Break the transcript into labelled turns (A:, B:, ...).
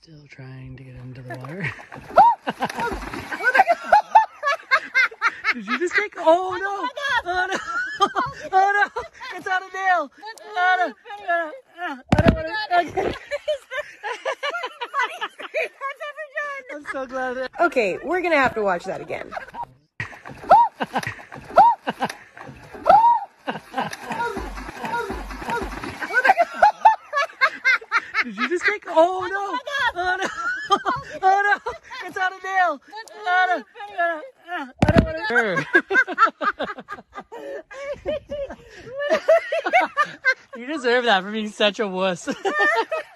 A: Still trying to get into the water. Did you just oh, oh, oh, take? Oh no! Oh no! Oh no! It's on a nail! Oh no! Oh, no. I don't want to. Okay. I'm so glad. That,
B: Okay, we're gonna have to watch that again.
A: Did you just take? Oh no! Oh no! Oh no! It's on a nail! Oh no! Oh, no. I don't want to. you deserve that for being such a wuss.